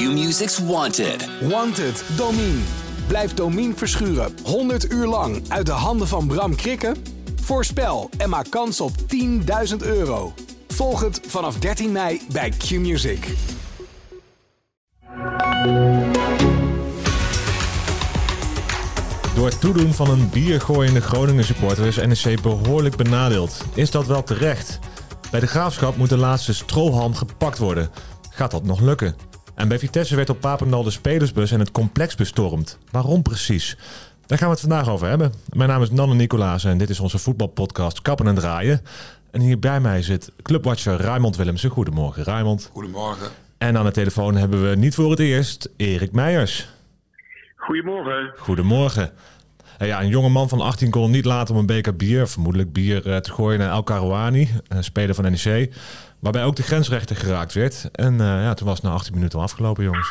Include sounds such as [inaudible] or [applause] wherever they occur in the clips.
Q-Music's Wanted. Wanted, Domine. Blijf Domine verschuren 100 uur lang uit de handen van Bram Krikken? Voorspel en maak kans op 10.000 euro. Volg het vanaf 13 mei bij Q-Music. Door het toedoen van een biergooiende Groningen supporter is NEC behoorlijk benadeeld. Is dat wel terecht? Bij de graafschap moet de laatste strohalm gepakt worden. Gaat dat nog lukken? En bij Vitesse werd op Papendal de spelersbus en het complex bestormd. Waarom precies? Daar gaan we het vandaag over hebben. Mijn naam is Nanne Nicolaas en dit is onze voetbalpodcast Kappen en Draaien. En hier bij mij zit clubwatcher Raymond Willemsen. Goedemorgen Raymond. Goedemorgen. En aan de telefoon hebben we niet voor het eerst Erik Meijers. Goedemorgen. Goedemorgen. Eh, Ja, een jonge man van 18 kon niet laten om een beker bier, vermoedelijk bier, eh, te gooien naar El Karouani, een speler van NEC. Waarbij ook de grensrechter geraakt werd. En eh, ja, toen was het na 18 minuten al afgelopen, jongens.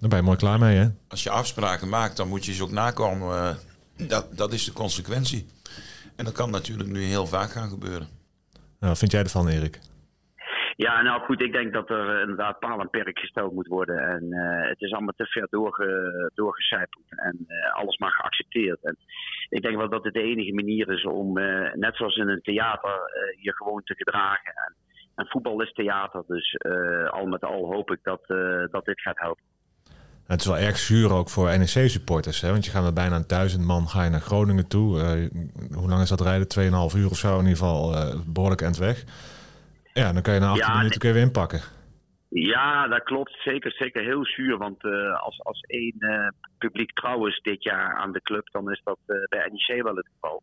Daar ben je mooi klaar mee, hè? Als je afspraken maakt, dan moet je ze ook nakomen. Eh, Dat, dat is de consequentie. En dat kan natuurlijk nu heel vaak gaan gebeuren. Nou, wat vind jij ervan, Erik? Ja, nou goed, ik denk dat er eh, inderdaad paal en perk gesteld moet worden. En eh, het is allemaal te ver doorge, doorgecijpeld en eh, alles maar geaccepteerd. En ik denk wel dat het de enige manier is om, eh, net zoals in een theater, je gewoon te gedragen. En, en voetbal is theater, dus eh, al met al hoop ik dat, eh, dat dit gaat helpen. Het is wel erg zuur ook voor NEC-supporters, hè? Want je gaat met bijna een duizend man ga je naar Groningen toe. Eh, hoe lang is dat rijden? 2,5 uur of zo in ieder geval. eh, behoorlijk eind weg. Ja, dan kan je na 18 Ja, minuten kun je weer inpakken. Ja, dat klopt. Zeker, zeker heel zuur. Want als, als één publiek trouw is dit jaar aan de club, dan is dat bij NEC wel het geval.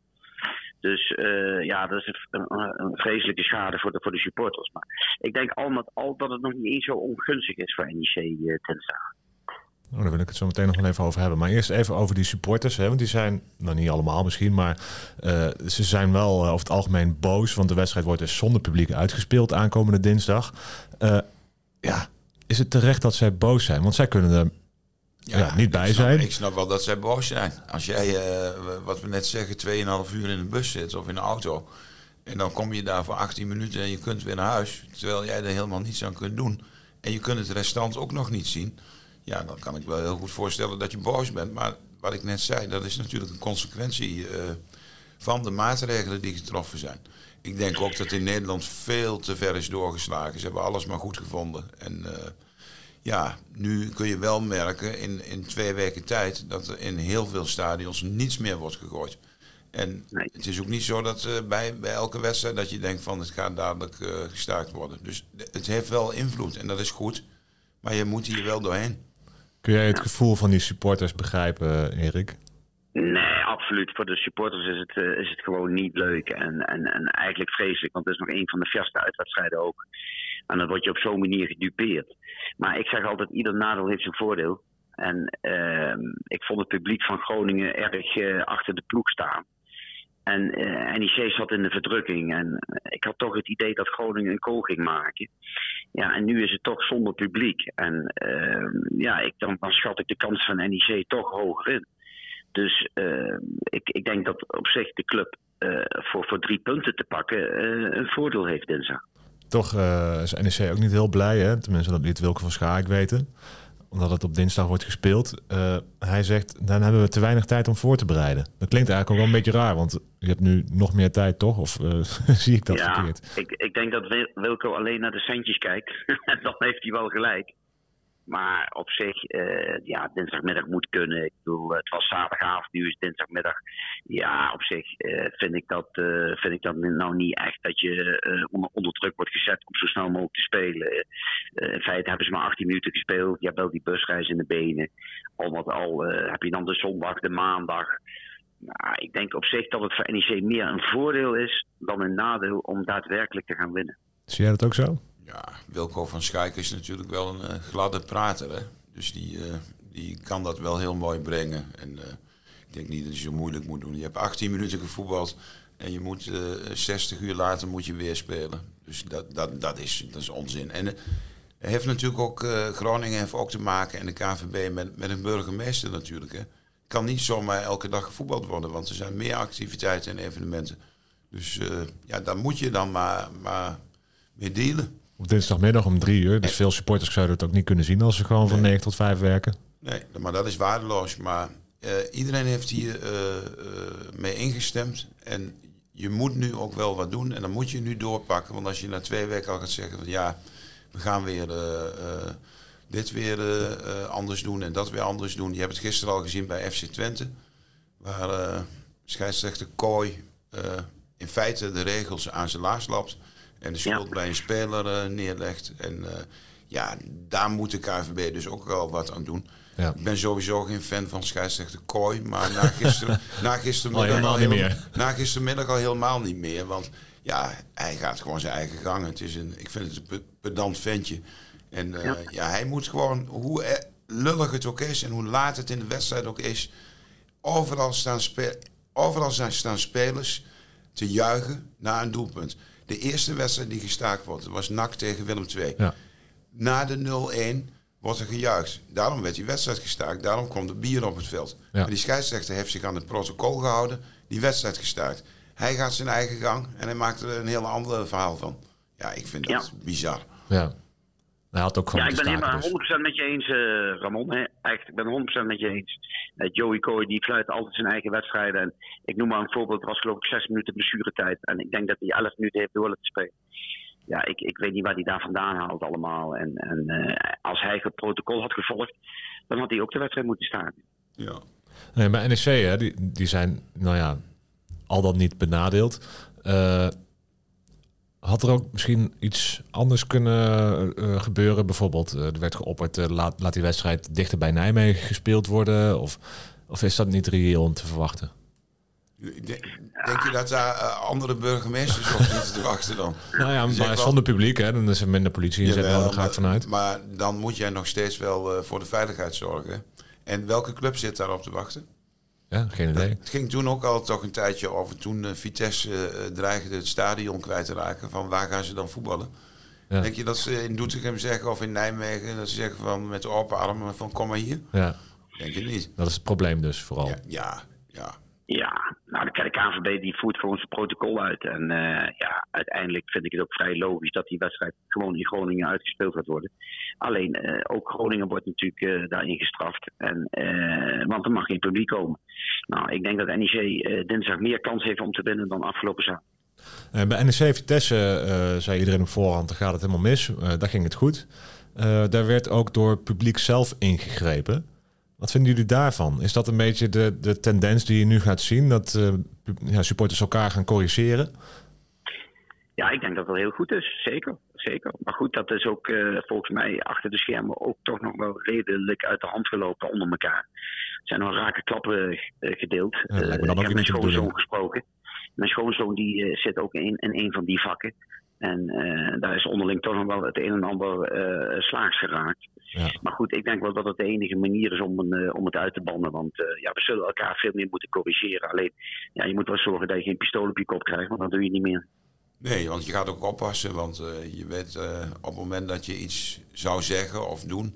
Dus eh, ja, dat is een, een, vreselijke schade voor de, voor de supporters. Maar ik denk al met al dat het nog niet eens zo ongunstig is voor NEC uh, dinsdag. Oh, daar wil ik het zo meteen nog wel even over hebben. Maar eerst even over die supporters. Hè? Want die zijn, nou niet allemaal misschien, maar eh, ze zijn wel eh, over het algemeen boos. Want de wedstrijd wordt dus zonder publiek uitgespeeld aankomende dinsdag. Eh, ja, is het terecht dat zij boos zijn? Want zij kunnen er ja, niet bij ik snap, zijn. Ik snap wel dat zij boos zijn. Als jij, eh, wat we net zeggen, 2,5 uur in de bus zit of in de auto. En dan kom je daar voor 18 minuten en je kunt weer naar huis. Terwijl jij er helemaal niets aan kunt doen. En je kunt het restant ook nog niet zien. Ja, dan kan ik wel heel goed voorstellen dat je boos bent. Maar wat ik net zei, dat is natuurlijk een consequentie eh, van de maatregelen die getroffen zijn. Ik denk ook dat in Nederland veel te ver is doorgeslagen. Ze hebben alles maar goed gevonden. En eh, ja, nu kun je wel merken in, in twee weken tijd dat er in heel veel stadions niets meer wordt gegooid. En Nee. het is ook niet zo dat eh, bij, bij elke wedstrijd dat je denkt van het gaat dadelijk eh, gestaakt worden. Dus het heeft wel invloed en dat is goed. Maar je moet hier wel doorheen. Kun jij het gevoel van die supporters begrijpen, Erik? Nee, absoluut. Voor de supporters is het, eh, is het gewoon niet leuk. En, en, en eigenlijk vreselijk, want het is nog een van de verste uitwedstrijden ook. En dan word je op zo'n manier gedupeerd. Maar ik zeg altijd, ieder nadeel heeft zijn voordeel. En ehm, ik vond het publiek van Groningen erg eh, achter de ploeg staan. En eh NEC zat in de verdrukking. En eh, ik had toch het idee dat Groningen een goal ging maken. Ja, en nu is het toch zonder publiek. En ehm, ja, ik, dan, schat ik de kans van NEC toch hoger in. Dus eh, ik, ik denk dat op zich de club voor, voor drie punten te pakken een voordeel heeft dinsdag. Toch eh, is NEC ook niet heel blij, hè? Tenminste, dat liet Wilke van Schaik weten. Omdat het op dinsdag wordt gespeeld. Eh, hij zegt, dan hebben we te weinig tijd om voor te bereiden. Dat klinkt eigenlijk ook wel een beetje raar, want je hebt nu nog meer tijd, toch? Of eh, [laughs] zie ik dat ja, verkeerd? ik, ik denk dat Wil- Wilco alleen naar de centjes kijkt. [laughs] En dan heeft hij wel gelijk. Maar op zich, eh, ja, dinsdagmiddag moet kunnen. Ik bedoel, het was zaterdagavond, nu is dinsdagmiddag. Ja, op zich eh, vind, ik dat, eh, vind ik dat nou niet echt dat je eh, onder, onder druk wordt gezet om zo snel mogelijk te spelen. Eh, in feite hebben ze maar 18 minuten gespeeld. Je hebt wel die busreis in de benen. Al met al eh, heb je dan de zondag, de maandag. Nou, ik denk op zich dat het voor NEC meer een voordeel is dan een nadeel om daadwerkelijk te gaan winnen. Zie jij dat ook zo? Ja, Wilco van Schaik is natuurlijk wel een eh, gladde prater. Hè? Dus die, eh, die kan dat wel heel mooi brengen. En eh, ik denk niet dat je zo moeilijk moet doen. Je hebt 18 minuten gevoetbald en je moet eh 60 uur later moet je weer spelen. Dus dat, dat, dat, is, dat is onzin. En heeft natuurlijk ook, Groningen heeft ook te maken en de KVB met, met een burgemeester natuurlijk. Hè. Kan niet zomaar elke dag gevoetbald worden, want er zijn meer activiteiten en evenementen. Dus ja, daar moet je dan maar, maar mee dealen. Op dinsdagmiddag om drie uur. Dus veel supporters zouden het ook niet kunnen zien als ze gewoon van 9 tot 5 werken. Nee, maar dat is waardeloos. Maar eh, iedereen heeft hier eh, eh, mee ingestemd. En je moet nu ook wel wat doen. En dan moet je nu doorpakken. Want als je na twee weken al gaat zeggen van ja, we gaan weer dit weer anders doen en dat weer anders doen. Je hebt het gisteren al gezien bij FC Twente. Waar scheidsrechter Kooi in feite de regels aan zijn laars lapt. En de schuld Ja. bij een speler eh, neerlegt. En eh, ja, daar moet de KVB dus ook wel wat aan doen. Ja. Ik ben sowieso geen fan van scheidsrechter Kooi. Maar na, gisteren, [laughs] na, gistermiddag, Al helemaal al niet helemaal- meer. na gistermiddag al helemaal niet meer. Want ja, hij gaat gewoon zijn eigen gang. Het is een, ik vind het een pe- pedant ventje. En eh, ja. hij moet gewoon, hoe lullig het ook is en hoe laat het in de wedstrijd ook is, overal staan, spe overal zijn- staan spelers te juichen na een doelpunt. De eerste wedstrijd die gestaakt wordt, was NAC tegen Willem II. Ja. Na de 0-1 wordt er gejuicht. Daarom werd die wedstrijd gestaakt. Daarom kwam de bier op het veld. Ja. Maar die scheidsrechter heeft zich aan het protocol gehouden. Die wedstrijd gestaakt. Hij gaat zijn eigen gang en hij maakt er een heel ander verhaal van. Ja, ik vind dat bizar. Ja. Hij had ook gewoon Ja, ik ben helemaal dus. 100% met je eens, eh, Ramon. Hè. Echt, ik ben 100% met je eens. Eh, Joey Coy die fluit altijd zijn eigen wedstrijden. En ik noem maar een voorbeeld. Het was geloof ik 6 minuten blessuretijd. En ik denk dat hij 11 minuten heeft door laten spelen. Ja, ik, ik weet niet waar hij daar vandaan haalt allemaal. En, en eh, als hij het protocol had gevolgd, dan had hij ook de wedstrijd moeten staken. Ja. Nee, bij NEC, hè, die, die zijn, nou ja, al dan niet benadeeld. Eh, had er ook misschien iets anders kunnen eh, gebeuren? Bijvoorbeeld, eh, er werd geopperd, eh, laat, laat die wedstrijd dichter bij Nijmegen gespeeld worden? Of, of is dat niet reëel om te verwachten? Denk, je dat daar eh, andere burgemeesters op zitten te wachten dan? Nou ja, maar zonder publiek, hè, dan is er minder politie inzet Jawel, nodig, ga ik vanuit. Maar dan moet jij nog steeds wel eh, voor de veiligheid zorgen. En welke club zit daarop te wachten? Ja, geen idee. Het ging toen ook al toch een tijdje over toen eh, Vitesse eh, dreigde het stadion kwijt te raken. Van waar gaan ze dan voetballen? Ja. Denk je dat ze in Doetinchem zeggen of in Nijmegen dat ze zeggen van met open armen van kom maar hier? Ja, Denk je niet? dat is het probleem dus vooral. Ja, ja, ja. Ja, nou de KNVB die voert gewoon zijn protocol uit. En eh, ja, uiteindelijk vind ik het ook vrij logisch dat die wedstrijd gewoon in Groningen uitgespeeld gaat worden. Alleen eh, ook Groningen wordt natuurlijk eh, daarin gestraft. En, want er mag geen publiek komen. Nou, ik denk dat NEC dinsdag meer kans heeft om te winnen dan afgelopen zaterdag. Bij NEC Vitesse zei iedereen op voorhand, dan gaat het helemaal mis. Daar ging het goed. Daar werd ook door het publiek zelf ingegrepen. Wat vinden jullie daarvan? Is dat een beetje de, de tendens die je nu gaat zien? Dat eh, ja, supporters elkaar gaan corrigeren? Ja, ik denk dat dat heel goed is. Zeker, zeker. Maar goed, dat is ook eh, volgens mij achter de schermen ook toch nog wel redelijk uit de hand gelopen onder elkaar. Er zijn nog rake klappen eh, gedeeld. Ja, ik heb mijn schoonzoon gesproken. Mijn schoonzoon die zit ook in, in een van die vakken. En eh, daar is onderling toch nog wel het een en ander eh slaags geraakt. Ja. Maar goed, ik denk wel dat het de enige manier is om, een, eh, om het uit te bannen. Want ja, we zullen elkaar veel meer moeten corrigeren. Alleen, ja, je moet wel zorgen dat je geen pistool op je kop krijgt, want dan doe je niet meer. Nee, want je gaat ook oppassen, want je weet op het moment dat je iets zou zeggen of doen,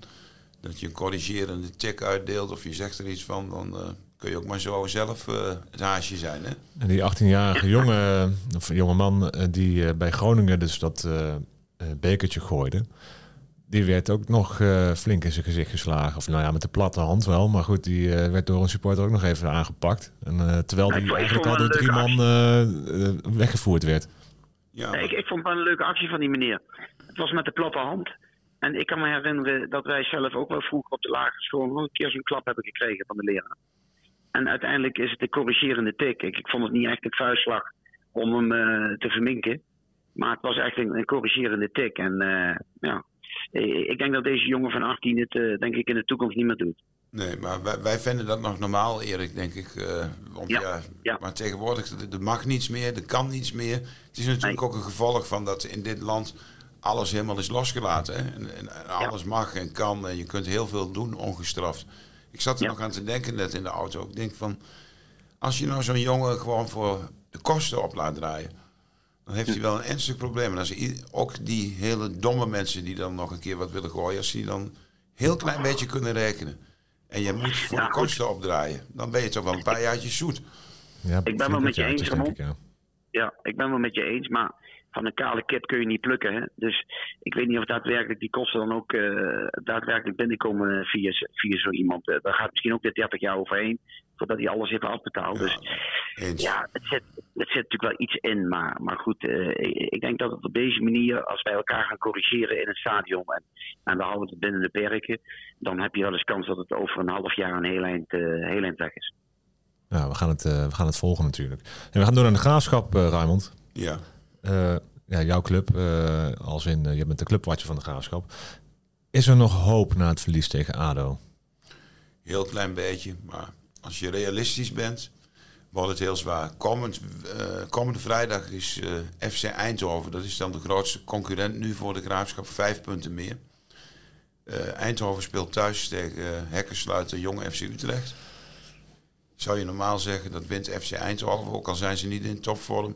dat je een corrigerende tik uitdeelt of je zegt er iets van, dan kun je ook maar zo zelf eh, het haasje zijn. Hè? En die 18-jarige jonge, of jonge man eh, die eh, bij Groningen dus dat eh, eh, bekertje gooide... Die werd ook nog eh, flink in zijn gezicht geslagen. Of nou ja, met de platte hand wel. Maar goed, die eh, werd door een supporter ook nog even aangepakt. En, eh, terwijl die eigenlijk al door drie man eh, eh, weggevoerd werd. Ja, Nee, ik, ik vond het wel een leuke actie van die meneer. Het was met de platte hand. En ik kan me herinneren dat wij zelf ook wel vroeger op de lagere school nog een keer zo'n klap hebben gekregen van de leraar. En uiteindelijk is het de corrigerende tik. Ik, ik vond het niet echt een vuistslag om hem eh, te verminken. Maar het was echt een, een corrigerende tik. En eh, ja, ik denk dat deze jongen van 18 het eh, denk ik in de toekomst niet meer doet. Nee, maar wij, wij vinden dat nog normaal, Erik, denk ik. want ja, Ja, ja. Maar tegenwoordig, er- mag niets meer, er kan niets meer. Het is natuurlijk Nee. ook een gevolg van dat in dit land alles helemaal is losgelaten. Hè? En, en, en alles mag en kan en je kunt heel veel doen ongestraft. Ik zat er Ja. nog aan te denken net in de auto. Ik denk van, als je nou zo'n jongen gewoon voor de kosten op laat draaien, dan heeft hij wel een ernstig probleem. En als ook die hele domme mensen die dan nog een keer wat willen gooien, als die dan een heel klein beetje kunnen rekenen. En je moet voor Ja, de goed. kosten opdraaien. Dan ben je toch wel een paar jaartjes zoet. Ja, ben wel met je 24 eens, ik, ja. Ja, ik ben wel met je eens. Maar van een kale kip kun je niet plukken. Hè? Dus ik weet niet of daadwerkelijk die kosten dan ook uh, daadwerkelijk binnenkomen via, via zo iemand. Uh, daar gaat misschien ook de 30 jaar overheen voordat hij alles heeft afbetaald. Ja, dus ja, het zit, het zit natuurlijk wel iets in. Maar, maar goed, uh, ik denk dat het op deze manier, als wij elkaar gaan corrigeren in het stadion en, en we houden het binnen de perken, dan heb je wel eens kans dat het over een half jaar een heel eind, heel eind weg is. Ja, we gaan het, we gaan het volgen natuurlijk. En we gaan door naar de graafschap, Raymond. Ja. Uh, ja, jouw club, uh, als in uh, je bent de clubwatcher van de graafschap. Is er nog hoop na het verlies tegen ADO? Heel klein beetje, maar als je realistisch bent, wordt het heel zwaar. Komend, komende vrijdag is FC Eindhoven, dat is dan de grootste concurrent nu voor de graafschap, vijf punten meer. Eindhoven speelt thuis tegen Hekkersluiter Jong FC Utrecht. Zou je normaal zeggen dat wint FC Eindhoven, ook al zijn ze niet in topvorm.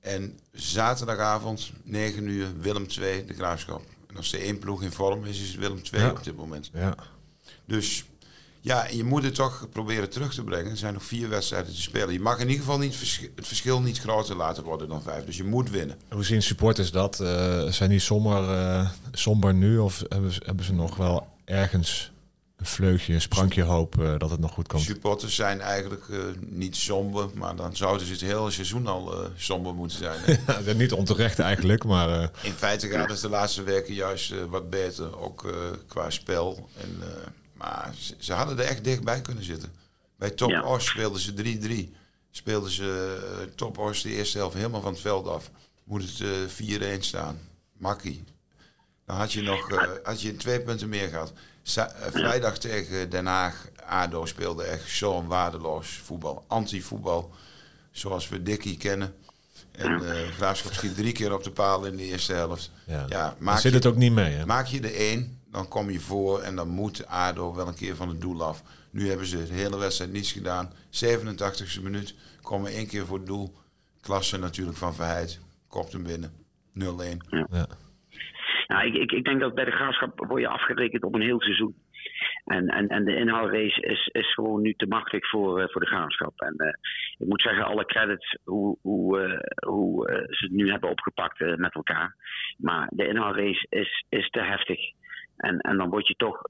En zaterdagavond, 9 uur, Willem 2, de graafschap. En als de één ploeg in vorm is, is Willem 2 ja. op dit moment. Ja. Dus ja, je moet het toch proberen terug te brengen. Er zijn nog vier wedstrijden te spelen. Je mag in ieder geval niet het verschil niet groter laten worden dan vijf. Dus je moet winnen. Hoe zien supporters dat? Uh, zijn die somber, uh, somber nu of hebben ze, hebben ze nog wel ergens een vleugje, een sprankje hoop uh, dat het nog goed komt. Supporters zijn eigenlijk uh, niet somber, maar dan zouden ze het hele seizoen al uh, somber moeten zijn. [laughs] ja, niet onterecht eigenlijk, maar... In feite gaat het de laatste weken juist wat beter, ook qua spel. En, maar ze, ze, hadden er echt dichtbij kunnen zitten. Bij Top ja. Os speelden ze 3-3. Speelden ze Top Os de eerste helft helemaal van het veld af. Moet het 4-1 staan. Makkie. Dan had je nog had je twee punten meer gehad. Eh, vrijdag tegen Den Haag, ADO speelde echt zo'n waardeloos voetbal. Anti-voetbal, zoals we Dikkie kennen. En uh, Graafschap schiet drie keer op de paal in de eerste helft. Ja, ja maak zit je, het ook niet mee. Hè? Maak je de één, dan kom je voor en dan moet ADO wel een keer van het doel af. Nu hebben ze de hele wedstrijd niets gedaan. 87e minuut, komen één keer voor het doel. Klasse natuurlijk van Verheid, kopt hem binnen. 0-1. Ja. Nou, ik, ik, denk dat bij de graafschap word je afgerekend op een heel seizoen. En, en, en de inhaalrace is, is gewoon nu te makkelijk voor, uh, voor de graafschap. En uh, ik moet zeggen, alle credits hoe, hoe, uh, hoe ze het nu hebben opgepakt met elkaar. Maar de inhaalrace is, is te heftig. En, en dan word je toch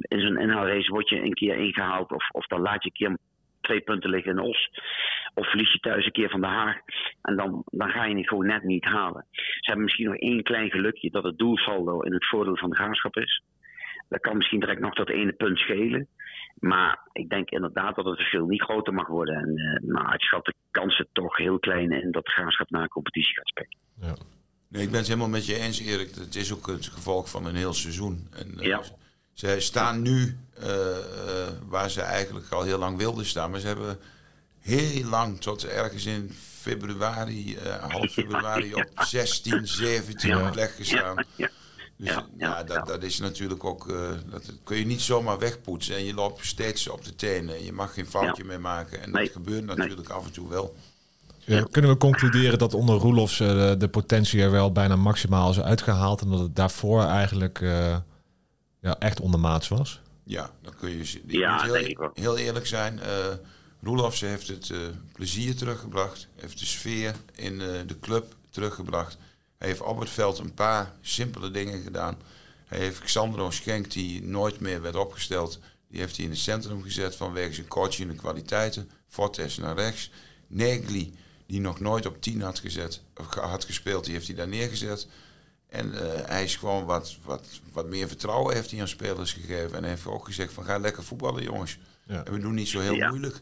in zo'n inhaalrace word je een keer ingehaald. Of, of dan laat je een keer twee punten liggen in Os. Of verlies je thuis een keer van de Haag. En dan, dan ga je het gewoon net niet halen. Ze hebben misschien nog één klein gelukje dat het doelsaldo in het voordeel van de graafschap is. Dat kan misschien direct nog dat ene punt schelen. Maar ik denk inderdaad dat het verschil niet groter mag worden. En uh, nou, ik schat de kansen toch heel klein in dat de graafschap naar een competitie gaat spelen. Ja. Nee, ik ben het helemaal met je eens, Erik. Het is ook het gevolg van een heel seizoen. En, uh, ja. Ze staan nu uh, waar ze eigenlijk al heel lang wilden staan. Maar ze hebben heel lang, tot ergens in februari, uh, half februari, op 16, 17 plek gestaan. Dus ja, ja, dat, dat is natuurlijk ook, uh, dat kun je niet zomaar wegpoetsen. En je loopt steeds op de tenen. Je mag geen foutje meer maken. En dat gebeurt natuurlijk af en toe wel. Ja, kunnen we concluderen dat onder Roelofs uh, de potentie er wel bijna maximaal is uitgehaald. En dat het daarvoor eigenlijk uh, ja, echt ondermaats was? Ja, dan kun je ja, heel, denk ik wel. heel eerlijk zijn. Uh, Roelofs heeft het uh, plezier teruggebracht. Heeft de sfeer in uh, de club teruggebracht. Hij heeft op het veld een paar simpele dingen gedaan. Hij heeft Xandro Schenk, die nooit meer werd opgesteld, die heeft hij in het centrum gezet vanwege zijn coaching en kwaliteiten. Fortes naar rechts. Negli, die nog nooit op 10 had, gezet, of had gespeeld, die heeft hij daar neergezet. En uh, hij is gewoon wat, wat, wat meer vertrouwen heeft hij aan spelers gegeven. En hij heeft ook gezegd van ga lekker voetballen jongens. Ja. En we doen niet zo heel Ja. moeilijk.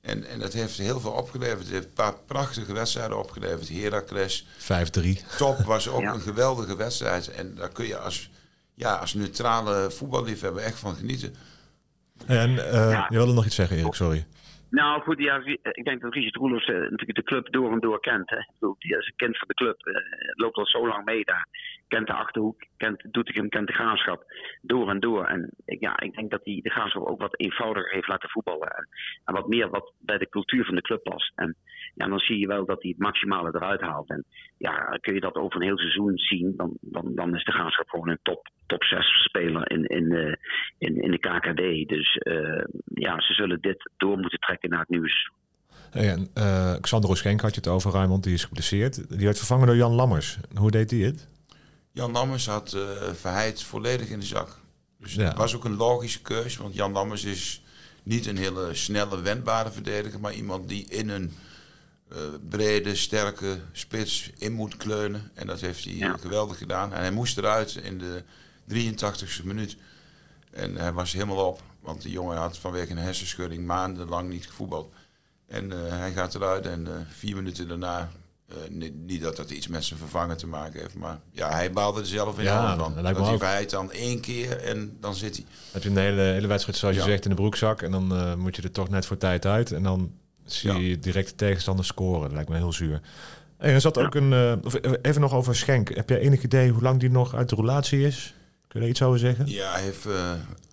En, en dat heeft heel veel opgeleverd. Het heeft een paar prachtige wedstrijden opgeleverd. Heracles, 5-3. top was ook [laughs] Ja. een geweldige wedstrijd. En daar kun je als, ja, als neutrale voetballiefhebber echt van genieten. En eh, Ja. je wilde nog iets zeggen, Erik, sorry. Nou goed, ja, ik denk dat Richard Roelofs eh, natuurlijk de club door en door kent. Hè. Die is een kind van de club, eh, loopt al zo lang mee daar. Kent de Achterhoek, kent Doetinchem, kent de Graafschap. Door en door. En ja, ik denk dat hij de Graafschap ook wat eenvoudiger heeft laten voetballen. En, en wat meer wat bij de cultuur van de club past. En ja, dan zie je wel dat hij het maximale eruit haalt. En ja, kun je dat over een heel seizoen zien, dan, dan, dan is de Graafschap gewoon een top, top 6 speler in, in, eh, in, in de KKD. Dus eh, ja, ze zullen dit door moeten trekken naar het. Hey, en, uh, Xander Schenk had je het over, Raymond, die is geblesseerd. Die werd vervangen door Jan Lammers. Hoe deed hij het? Jan Lammers had uh, Verheid volledig in de zak. Dus ja. dat was ook een logische keus, want Jan Lammers is niet een hele snelle, wendbare verdediger, maar iemand die in een uh, brede, sterke spits in moet kleunen. En dat heeft hij ja. geweldig gedaan. En hij moest eruit in de 83ste minuut. En hij was helemaal op, want de jongen had vanwege een hersenschudding maandenlang niet gevoetbald. En uh, hij gaat eruit en uh, vier minuten daarna niet, niet, dat dat iets met zijn vervanger te maken heeft, maar ja, hij baalde er zelf in ja, van. Dat, dat hij verheid dan één keer en dan zit hij. Heb je een hele, hele wedstrijd, zoals je zegt, in de broekzak en dan uh, moet je er toch net voor tijd uit en dan zie je direct de tegenstander scoren. Dat lijkt me heel zuur. En er zat ook een, uh, even nog over Schenk. Heb jij enig idee hoe lang die nog uit de roulatie is? Kun je daar iets over zeggen? Ja, hij heeft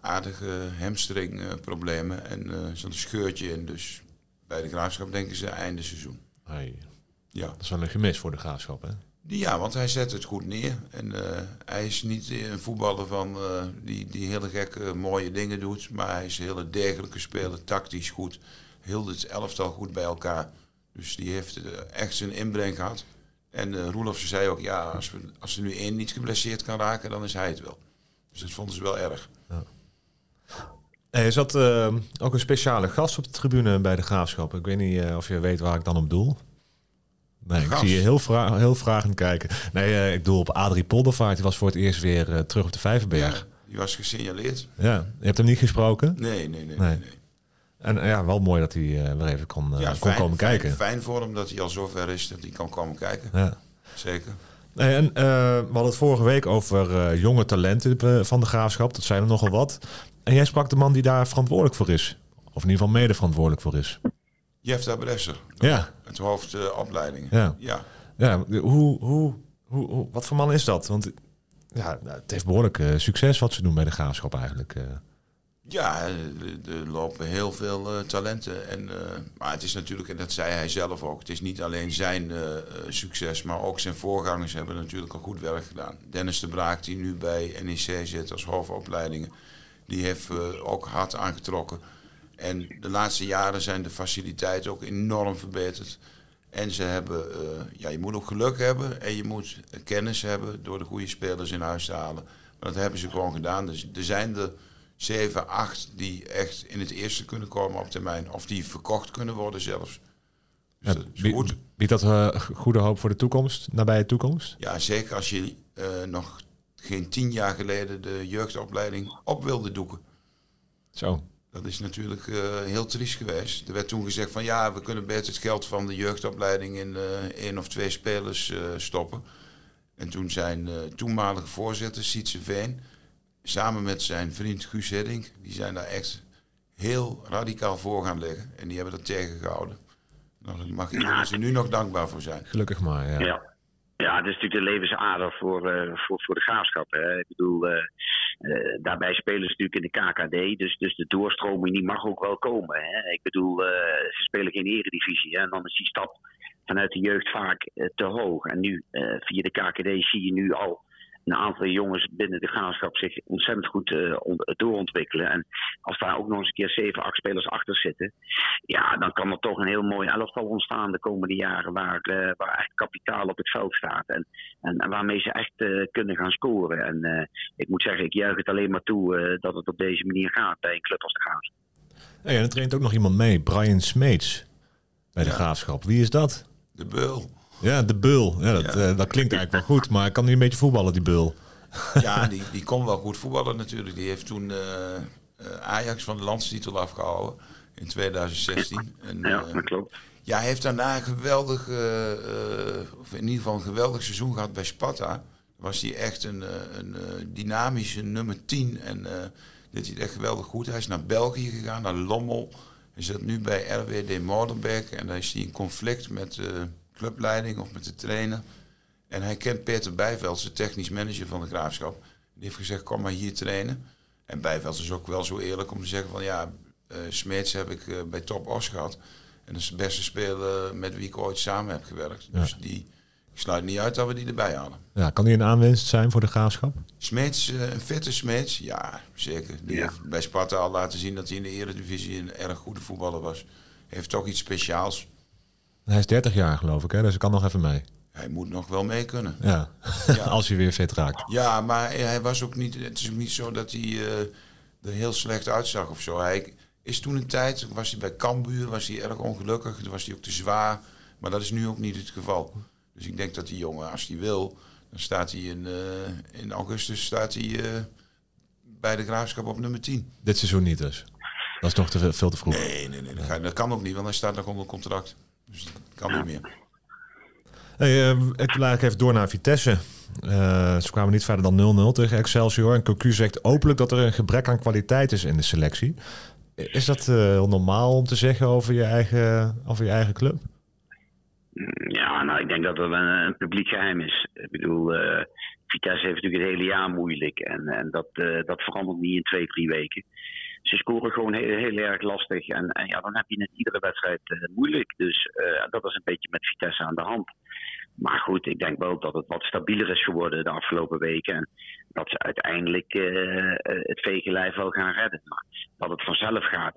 aardige hamstringproblemen en zo'n scheurtje in. Dus bij de graafschap denken ze einde seizoen. Hey. Ja. Dat is wel een gemis voor de graafschap, hè? Ja, want hij zet het goed neer. En uh, hij is niet een voetballer van, uh, die, die hele gekke mooie dingen doet. Maar hij is een hele degelijke speler, tactisch goed. Heel het elftal goed bij elkaar. Dus die heeft uh, echt zijn inbreng gehad. En Roelof zei ook, ja, als, we, als er nu één niet geblesseerd kan raken, dan is hij het wel. Dus dat vonden ze wel erg. Ja. Er zat ook een speciale gast op de tribune bij de graafschap. Ik weet niet of je weet waar ik dan op doel. Nee, ik zie je heel, vra heel vragend kijken. Nee, uh, ik doe op Adrie Poldervaart. Die was voor het eerst weer uh, terug op de Vijverberg. Ja, die was gesignaleerd. Ja, je hebt hem niet gesproken? Nee, nee, nee. nee. nee. En ja, wel mooi dat hij weer even kon, ja, kon fijn, komen fijn, kijken. Fijn voor hem dat hij al zover is dat hij kan komen kijken. Ja. Zeker. Nee, en we hadden het vorige week over jonge talenten van de graafschap. Dat zijn er nogal wat. En jij sprak de man die daar verantwoordelijk voor is. Of in ieder geval mede verantwoordelijk voor is. Jefta Bresser. Ja. Het hoofd uh, opleiding. Ja. ja. ja. Hoe, hoe, hoe, hoe, wat voor man is dat? Want ja, het heeft behoorlijk uh, succes wat ze doen bij de graafschap eigenlijk. Uh. Ja, er lopen heel veel uh, talenten. En, maar het is natuurlijk, en dat zei hij zelf ook, het is niet alleen zijn succes, maar ook zijn voorgangers hebben natuurlijk al goed werk gedaan. Dennis de Braak, die nu bij NEC zit als hoofdopleidingen, die heeft ook hard aangetrokken. En de laatste jaren zijn de faciliteiten ook enorm verbeterd. En ze hebben, uh, ja, je moet ook geluk hebben en je moet kennis hebben door de goede spelers in huis te halen. Maar dat hebben ze gewoon gedaan. Dus er zijn er 7, 8 die echt in het eerste kunnen komen op termijn. Of die verkocht kunnen worden zelfs. Dus ja, dat goed. Biedt dat uh, goede hoop voor de toekomst, nabije toekomst? Ja, zeker als je uh, nog geen tien jaar geleden de jeugdopleiding op wilde doeken. Zo. Dat is natuurlijk uh, heel triest geweest. Er werd toen gezegd van ja, we kunnen beter het geld van de jeugdopleiding in uh, één of twee spelers uh, stoppen. En toen zijn toenmalige voorzitter, Sietse Veen, samen met zijn vriend Guus Hiddink, die zijn daar echt heel radicaal voor gaan liggen. En die hebben dat tegengehouden. Nou, daar mag iedereen ze nu nog dankbaar voor zijn. Gelukkig maar, ja. ja. Ja, het is natuurlijk de levensader voor, uh, voor, voor de graafschap. Hè. Ik bedoel, uh, uh, daarbij spelen ze natuurlijk in de KKD, dus, dus de doorstroming die mag ook wel komen. Hè. Ik bedoel, ze spelen geen eredivisie hè, en dan is die stap vanuit de jeugd vaak te hoog. En nu, via de KKD, zie je nu al een aantal jongens binnen de graafschap zich ontzettend goed uh, doorontwikkelen. En als daar ook nog eens een keer 7, 8 spelers achter zitten, ja, dan kan er toch een heel mooi elftal ontstaan de komende jaren waar, uh, waar echt kapitaal op het veld staat. En, en, en waarmee ze echt uh, kunnen gaan scoren. En ik moet zeggen, ik juich het alleen maar toe dat het op deze manier gaat bij een club als de Graafschap. Hey, en er traint ook nog iemand mee, Brian Smeets bij de ja. Graafschap. Wie is dat? De Beul. Ja, de Bul. Ja, dat, ja. Uh, dat klinkt eigenlijk wel goed, maar kan hij een beetje voetballen, die Bul? Ja, die, die kon wel goed voetballen natuurlijk. Die heeft toen uh, Ajax van de landstitel afgehouden in 2016. En, ja, dat klopt. Ja, hij heeft daarna een geweldig, of in ieder geval een geweldig seizoen gehad bij Sparta. Was hij echt een, een dynamische nummer 10 en deed hij het echt geweldig goed. Hij is naar België gegaan, naar Lommel. Hij zit nu bij RWD Molenbeek en daar is hij in conflict met clubleiding of met de trainer. En hij kent Peter Bijveld, de technisch manager van de Graafschap. Die heeft gezegd, kom maar hier trainen. En Bijveld is ook wel zo eerlijk om te zeggen van... ja, uh, Smeets heb ik uh, bij Top Os gehad. En dat is de beste speler met wie ik ooit samen heb gewerkt. Ja. Dus die, ik sluit niet uit dat we die erbij halen. Ja, kan die een aanwinst zijn voor de Graafschap? Smeets, uh, een fitte Smeets, ja, zeker. Die ja. heeft bij Sparta al laten zien dat hij in de eredivisie een erg goede voetballer was. Heeft toch iets speciaals. Hij is 30 jaar geloof ik, hè? dus ik kan nog even mee. Hij moet nog wel mee kunnen. Ja, Ja. [laughs] als hij weer fit raakt. Ja, maar hij was ook niet. Het is ook niet zo dat hij eh, er heel slecht uitzag of zo. Hij is toen een tijd, was hij bij Cambuur, was hij erg ongelukkig. Toen was hij ook te zwaar. Maar dat is nu ook niet het geval. Dus ik denk dat die jongen, als hij wil, dan staat hij in, eh, in augustus staat hij, eh, bij de graafschap op nummer 10. Dit seizoen niet dus. Dat is nog te veel, te vroeg. Nee, nee, nee. Dat kan ook niet, want hij staat nog onder contract. Dus dat kan niet meer. Hey, eh, ik wil eigenlijk even door naar Vitesse. Eh, ze kwamen niet verder dan 0-0 tegen Excelsior. En Cocu zegt openlijk dat er een gebrek aan kwaliteit is in de selectie. Is dat eh, heel normaal om te zeggen over je eigen, over je eigen club? Ja, nou, ik denk dat dat een, een publiek geheim is. Ik bedoel, eh, Vitesse heeft natuurlijk het hele jaar moeilijk. En, en dat, eh, dat verandert niet in twee, drie weken. Ze scoren gewoon heel, heel erg lastig. En, en ja, dan heb je het iedere wedstrijd eh, moeilijk. Dus eh, dat is een beetje met Vitesse aan de hand. Maar goed, ik denk wel dat het wat stabieler is geworden de afgelopen weken. En dat ze uiteindelijk eh, het vegenlijf wel gaan redden. Maar dat het vanzelf gaat,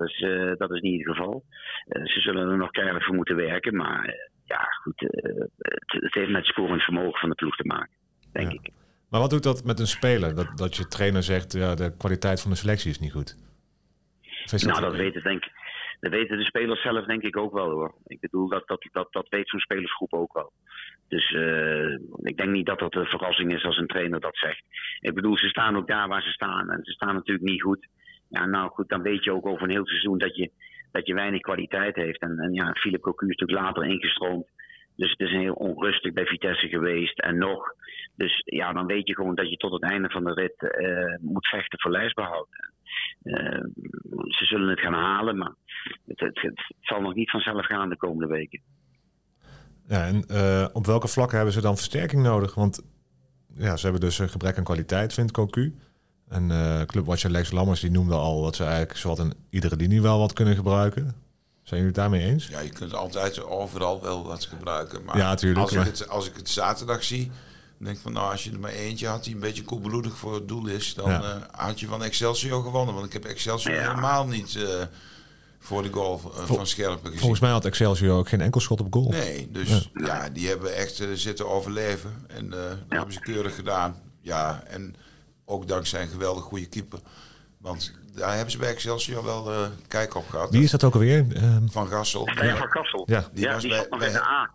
dat is niet het geval. Ze zullen er nog keihard voor moeten werken. Maar ja, goed, het, het heeft met het scorend vermogen van de ploeg te maken, denk Ja. ik. Maar wat doet dat met een speler? Dat, dat je trainer zegt, ja, de kwaliteit van de selectie is niet goed. Nou, dat weten, denk, dat weten de spelers zelf denk ik ook wel hoor. Ik bedoel, dat, dat, dat, dat weet zo'n spelersgroep ook wel. Dus eh, ik denk niet dat dat een verrassing is als een trainer dat zegt. Ik bedoel, ze staan ook daar waar ze staan. En ze staan natuurlijk niet goed. Ja, nou goed, dan weet je ook over een heel seizoen dat je, dat je weinig kwaliteit heeft. En, en ja, Philip Cocu is natuurlijk later ingestroomd. Dus het is heel onrustig bij Vitesse geweest. En nog. Dus ja, dan weet je gewoon dat je tot het einde van de rit eh, moet vechten voor lijstbehoud. Eh, ze zullen het gaan halen, maar het, het, het zal nog niet vanzelf gaan de komende weken. Ja, en eh, op welke vlakken hebben ze dan versterking nodig? Want ja, ze hebben dus een gebrek aan kwaliteit, vindt Cocu. En eh clubwatcher Lex Lammers die noemde al dat ze eigenlijk zowat in iedere linie wel wat kunnen gebruiken. Zijn jullie het daarmee eens? Ja, je kunt altijd overal wel wat gebruiken. Maar Ja, tuurlijk, Als, ik het, als ik het zaterdag zie, dan denk ik van nou, als je er maar eentje had die een beetje koelbloedig voor het doel is, dan Ja. eh, had je van Excelsior gewonnen. Want ik heb Excelsior Ja. helemaal niet eh, voor de goal eh, van Scherpen gezien. Volgens mij had Excelsior ook geen enkel schot op goal. Nee, dus ja, die hebben echt zitten overleven. En eh, dat hebben ze keurig gedaan. Ja, en ook dankzij een geweldig goede keeper. Want daar hebben ze bij Excelsior wel eh, kijk op gehad. Wie is dat ook alweer? Ehm, Van Gassel. Stijn van Kassel. Ja. Die was die bij- zat nog bij- in de A.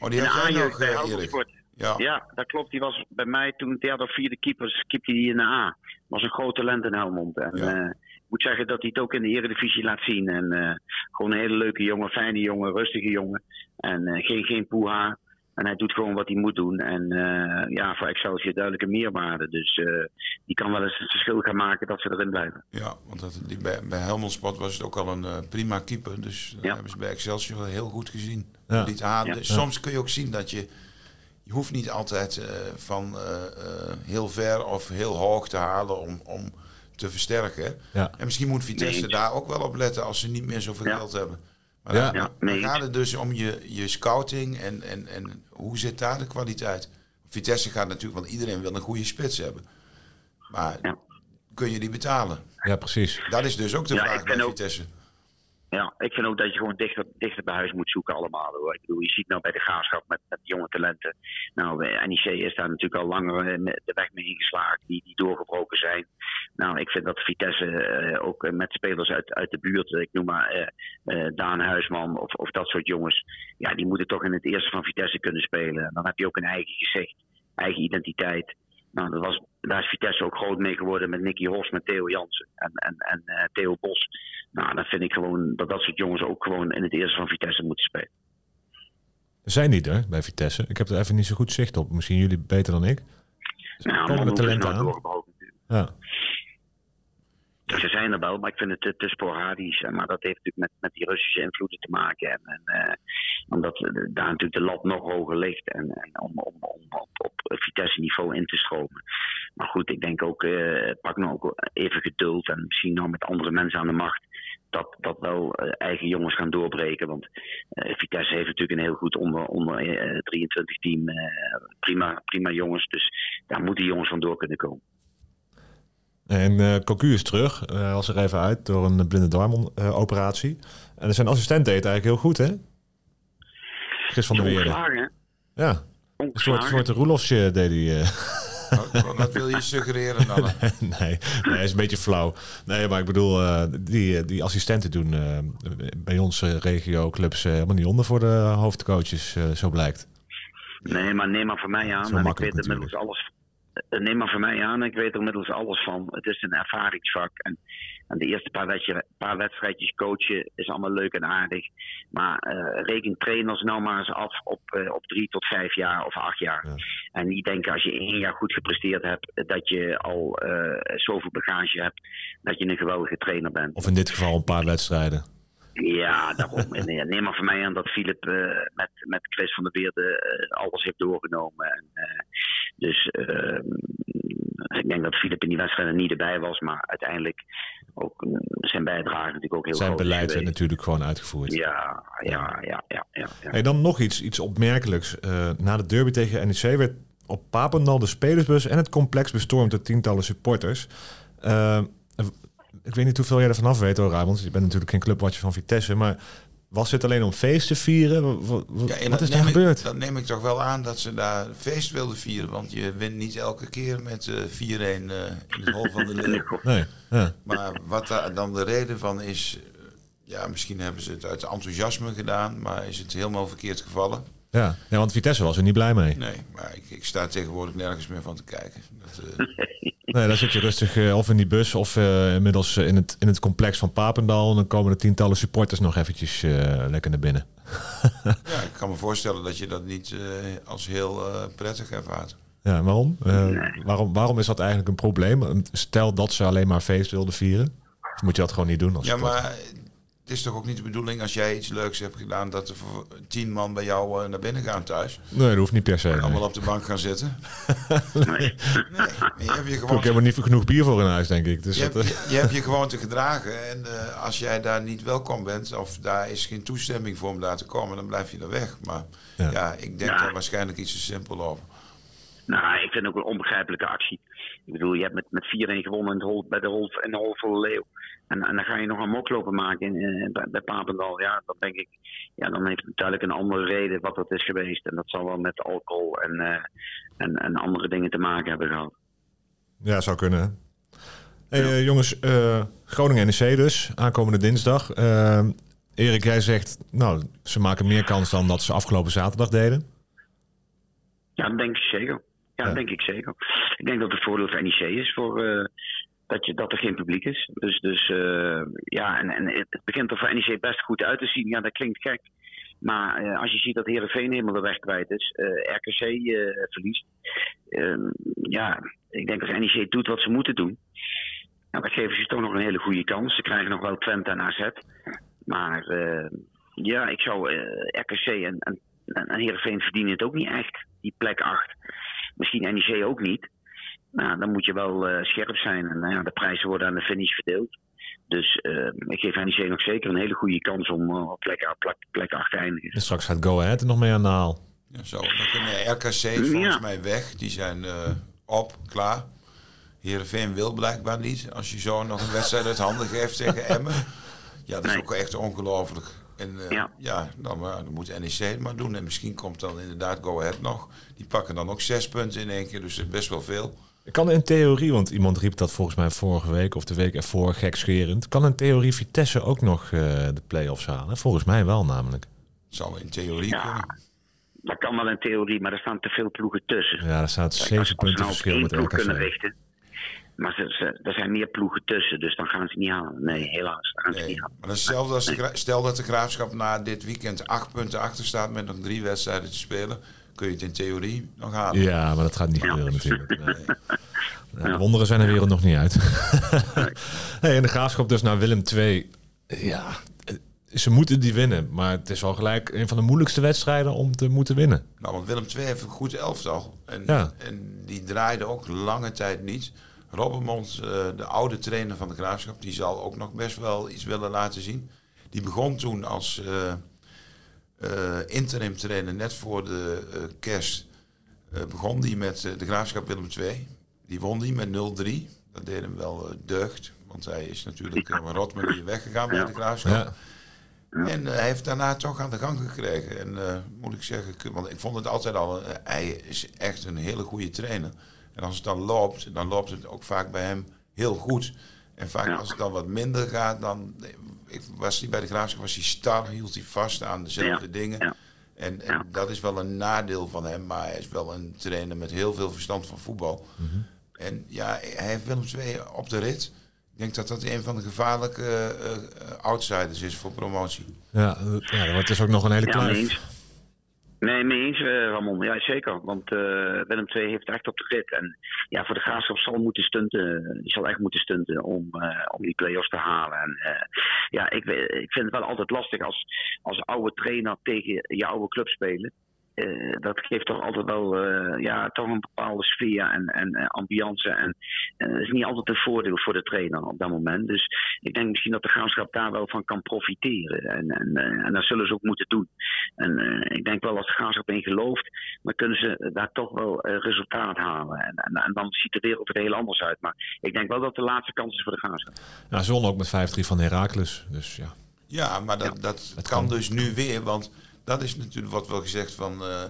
Oh, die had jij A-jeugd nog, bij eh, Erik. Ja. Ja, dat klopt. Die was bij mij toen derde of vierde keepers, keepte die in de A. Was een groot talent in Helmond. En Ja. eh, ik moet zeggen dat hij het ook in de Eredivisie laat zien. En eh, gewoon een hele leuke jongen, fijne jongen, rustige jongen. En eh, geen, geen poeha. En hij doet gewoon wat hij moet doen. En eh, ja, voor Excelsior duidelijke meerwaarde. Dus eh, die kan wel eens het verschil gaan maken dat ze erin blijven. Ja, want dat, die, bij, bij Helmond Sport was het ook al een prima keeper. Dus dat Ja. hebben ze bij Excelsior heel goed gezien. Ja. Liet. Dus Soms kun je ook zien dat je... Je hoeft niet altijd eh, van eh, eh, heel ver of heel hoog te halen om, om te versterken. Ja. En misschien moet Vitesse Nee. daar ook wel op letten als ze niet meer zoveel Ja. geld hebben. Maar Ja. dan, nee. gaat het dus om je, je scouting en, en, en hoe zit daar de kwaliteit. Vitesse gaat natuurlijk, want iedereen wil een goede spits hebben. Maar Ja. kun je die betalen? ja, precies. Dat is dus ook de Ja, vraag bij ook- Vitesse. Ja, ik vind ook dat je gewoon dichter, dichter bij huis moet zoeken allemaal. Hoor. Ik bedoel, je ziet nou bij de graafschap met, met jonge talenten. Nou, NEC is daar natuurlijk al langer eh, de weg mee ingeslagen, die, die doorgebroken zijn. Nou, ik vind dat Vitesse eh, ook eh, met spelers uit, uit de buurt, ik noem maar eh, eh, Daan Huisman of, of dat soort jongens. Ja, die moeten toch in het eerste van Vitesse kunnen spelen. En dan heb je ook een eigen gezicht, eigen identiteit. Nou, dat was, daar is Vitesse ook groot mee geworden met Nicky Horst, met Theo Jansen en, en, en eh, Theo Bos. Nou, dan vind ik gewoon dat dat soort jongens ook gewoon in het eerste van Vitesse moeten spelen. Zijn die er bij Vitesse? Ik heb er even niet zo goed zicht op. Misschien jullie beter dan ik. Nou, er talenten nou aan? doorgebroken natuurlijk. Ja. Ze zijn er wel, maar ik vind het te, sporadisch. Maar dat heeft natuurlijk met, met die Russische invloeden te maken. En, en, eh, omdat daar natuurlijk de lat nog hoger ligt. En, en om, om, op, op Vitesse-niveau in te stromen. Maar goed, ik denk ook, eh, pak nou ook even geduld. En misschien nou met andere mensen aan de macht. Dat, dat wel eh, eigen jongens gaan doorbreken. Want Vitesse heeft natuurlijk een heel goed onder, onder eh, 23 team. prima, prima jongens. Dus daar moeten jongens van door kunnen komen. En eh Cocu is terug. Hij was er even uit door een blinde darmoperatie. en zijn assistent deed het eigenlijk heel goed, hè? Chris van der Weerde. Ja, een soort, soort Roelofsje deed hij. eh. Wat, wat wil je suggereren dan? [laughs] nee, nee, is een beetje flauw. Nee, maar ik bedoel, eh, die, die assistenten doen eh, bij onze regio-clubs eh, helemaal niet onder voor de hoofdcoaches, eh, zo blijkt. Nee, maar neem maar van mij aan. En ik weet inmiddels alles. Eh, Neem maar van mij aan, ik weet er inmiddels alles van. Het is een ervaringsvak. En, en de eerste paar, wedje, paar wedstrijdjes coachen is allemaal leuk en aardig. Maar eh, reken trainers nou maar eens af op, eh, op drie tot vijf jaar of acht jaar. Ja. En niet denken als je één jaar goed gepresteerd hebt, dat je al eh, zoveel bagage hebt, dat je een geweldige trainer bent. Of in dit geval een paar wedstrijden. Ja, daarom. En, eh, neem maar van mij aan dat Philip eh, met, met Chris van der Weerde eh, alles heeft doorgenomen. En, eh, dus ik denk dat Philip in die wedstrijden niet erbij was, maar uiteindelijk ook zijn bijdrage natuurlijk ook heel Zijn groot is beleid werd natuurlijk gewoon uitgevoerd. Ja, ja, ja, ja. ja, ja. Hey, dan nog iets, iets opmerkelijks. Eh, na de derby tegen NEC werd op Papendal de spelersbus en het complex bestormd door tientallen supporters. Eh, ik weet niet hoeveel jij ervan af weet hoor, Raymond. Je bent natuurlijk geen clubwatcher van Vitesse, maar was dit alleen om feest te vieren? Ja, wat dat is daar neem ik- gebeurd? Dat neem ik toch wel aan dat ze daar feest wilden vieren. Want je wint niet elke keer met eh 4-1 eh, in het hol van de [laughs] leeuw. Nee, ja. Maar wat daar dan de reden van is... eh, Ja, misschien hebben ze het uit enthousiasme gedaan. Maar is het helemaal verkeerd gevallen? Ja. ja, want Vitesse was er niet blij mee. Nee, maar ik, ik sta tegenwoordig nergens meer van te kijken. Dat, eh, [laughs] Nee, dan zit je rustig eh, of in die bus of eh, inmiddels in, het, in het complex van Papendal. En dan komen de tientallen supporters nog eventjes eh, lekker naar binnen. [laughs] ja, ik kan me voorstellen dat je dat niet eh, als heel eh, prettig ervaart. Ja, waarom? Eh, waarom? Waarom is dat eigenlijk een probleem? Stel dat ze alleen maar feest wilden vieren. Of moet je dat gewoon niet doen? Als Ja, sport? maar het is toch ook niet de bedoeling als jij iets leuks hebt gedaan... dat er tien man bij jou eh, naar binnen gaan thuis. Nee, dat hoeft niet per se. En Nee. allemaal op de bank gaan zitten. [laughs] Nee. Nee, je hebt je Ik gewoon... heb helemaal niet genoeg bier voor in huis, denk ik. Dus Je dat, hebt, je, je hebt je gewoon te gedragen. En eh, als jij daar niet welkom bent, of daar is geen toestemming voor om daar te komen, dan blijf je er weg. Maar Ja. ja, ik denk Ja. daar waarschijnlijk iets te simpel over. Nou, ik vind het ook een onbegrijpelijke actie. Ik bedoel, je hebt met, met 4-1 gewonnen in, hol, bij de hol, in de van de Leeuw. En, en dan ga je nog een mok lopen maken in, eh, bij, bij Papendal. Ja, dan denk ik, ja, dan heeft het duidelijk een andere reden wat dat is geweest. En dat zal wel met alcohol en, eh, en, en andere dingen te maken hebben gehad. ja, zou kunnen. hè. Hey, eh, jongens, eh, Groningen NEC dus, aankomende dinsdag. Erik, jij zegt, nou, ze maken meer kans dan dat ze afgelopen zaterdag deden. Ja, dat denk ik zeker. Ja, dat denk ik zeker. Ik denk dat het voordeel voor NEC is voor, eh, dat, je, dat er geen publiek is. Dus, dus eh, ja, en, en het begint er voor NEC best goed uit te zien. Ja, dat klinkt gek. Maar eh, als je ziet dat Heerenveen helemaal de weg kwijt is, RKC verliest. eh, ja, ik denk dat NEC doet wat ze moeten doen. Nou, dat geven ze toch nog een hele goede kans. Ze krijgen nog wel Twente en AZ. Maar ja, ik zou RKC en, en, en Heerenveen verdienen het ook niet echt, die plek 8. Misschien NEC ook niet. Nou, dan moet je wel eh, scherp zijn. En nou ja, de prijzen worden aan de finish verdeeld. Dus eh, ik geef NEC nog zeker een hele goede kans om eh, op plek, plek, plek 8 te eindigen. En straks gaat Go Ahead er nog mee aan de haal. Ja, zo. Dan kunnen RKC volgens Ja. mij weg. Die zijn eh, op, klaar. Heerenveen wil blijkbaar niet. Als je zo nog een wedstrijd uit handen geeft tegen Emmen. Ja, dat is Nee. ook echt ongelooflijk. En eh, ja, Ja. dan, maar, dan moet NEC het maar doen. En misschien komt dan inderdaad Go Ahead nog. Die pakken dan ook zes punten in één keer. Dus is best wel veel. Kan in theorie, want iemand riep dat volgens mij vorige week of de week ervoor gekscherend. Kan in theorie Vitesse ook nog eh, de play-offs halen? Volgens mij wel namelijk. Het zal in theorie Ja. kunnen. Dat kan wel in theorie, maar er staan te veel ploegen tussen. Ja, er staat zeven punten ze nou verschil met ploeg kunnen RKC. richten. Maar ze, ze- er zijn meer ploegen tussen, dus dan gaan ze niet halen. Nee, helaas, dan gaan ze niet halen. Maar dat is hetzelfde als de, stel dat de graafschap na dit weekend acht punten achter staat met nog drie wedstrijden te spelen. Kun je het in theorie nog halen. Ja, maar dat gaat niet Ja. gebeuren natuurlijk. [laughs] Nee. Ja, de wonderen zijn er wereld nog niet uit. [laughs] hey, en de graafschap dus naar Willem II. Ja, eh, ze moeten die winnen. Maar het is wel gelijk een van de moeilijkste wedstrijden om te moeten winnen. Nou, want Willem II heeft een goed elftal. En, Ja. en die draaide ook lange tijd niet. Robbermond, eh, de oude trainer van de Graafschap, die zal ook nog best wel iets willen laten zien. Die begon toen als eh, eh, interim trainer net voor de kerst. eh, begon die met de Graafschap Willem II. Die won die met 0-3. Dat deed hem wel deugd. Want hij is natuurlijk uh, rot met die weggegaan bij de Graafschap. Ja. En hij heeft daarna toch aan de gang gekregen. En moet ik zeggen, want ik vond het altijd al, hij is echt een hele goede trainer. En als het dan loopt, dan loopt het ook vaak bij hem heel goed. En vaak als het dan wat minder gaat, dan ik, was hij bij de Graafschap was hij star, hield hij vast aan dezelfde dingen. En, en dat is wel een nadeel van hem, maar hij is wel een trainer met heel veel verstand van voetbal. Mhm. En ja, hij heeft Willem II op de rit. Ik denk dat dat een van de gevaarlijke uh, outsiders is voor promotie. Ja, ja, dat wordt dus ook nog een hele kleine. Nee, mee eens, uh, Ramon. Ja, zeker. Want uh, Willem II heeft echt op de rit. En ja, voor de Graafschap zal moeten stunten. Die zal echt moeten stunten om, uh, om die play-offs te halen. En ja, ik, ik vind het wel altijd lastig als, als oude trainer tegen je oude club spelen. Uh, dat geeft toch altijd wel uh, ja, toch een bepaalde sfeer en, en uh, ambiance. En dat is niet altijd een voordeel voor de trainer op dat moment. Dus ik denk misschien dat de graafschap daar wel van kan profiteren. En, en, en dat zullen ze ook moeten doen. En ik denk wel als de graafschap in gelooft, dan kunnen ze daar toch wel resultaat halen. En, en, en, dan ziet de wereld er heel anders uit. Maar ik denk wel dat de laatste kans is voor de graafschap. Ja, ze ook met 5-3 van Heracles. Dus ja. Ja, maar dat, dat, kan, kan dus nu weer. Want dat is natuurlijk wat wel gezegd van, uh,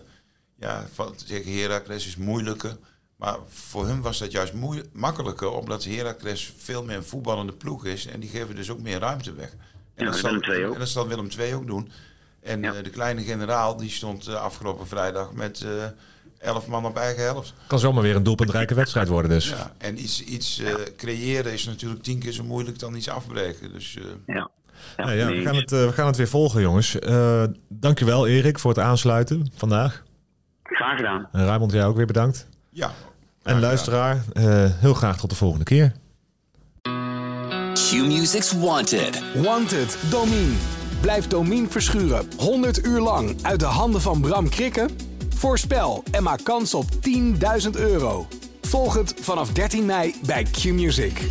ja, van zeggen Heracles is moeilijker. Maar voor hun was dat juist makkelijker, omdat Heracles veel meer een voetballende ploeg is. En die geven dus ook meer ruimte weg. En, dat, zal, en dat zal Willem II ook doen. En uh, de kleine generaal die stond uh, afgelopen vrijdag met uh, elf man op eigen helft. Kan zomaar weer een doelpuntrijke wedstrijd worden dus. Ja, en iets, iets creëren is natuurlijk tien keer zo moeilijk dan iets afbreken. Dus, ja. Ja, ja, we, gaan het, uh, we gaan het weer volgen, jongens. Uh, dankjewel, Erik, voor het aansluiten vandaag. Graag gedaan. En Raymond, jij ook weer bedankt. Ja. En luisteraar, uh, heel graag tot de volgende keer. Q-Music's Wanted. Wanted, Domine. Blijf Domine verschuren 100 uur lang uit de handen van Bram Krikken? Voorspel en maak kans op 10.000 euro. Volg het vanaf 13 mei bij Q-Music.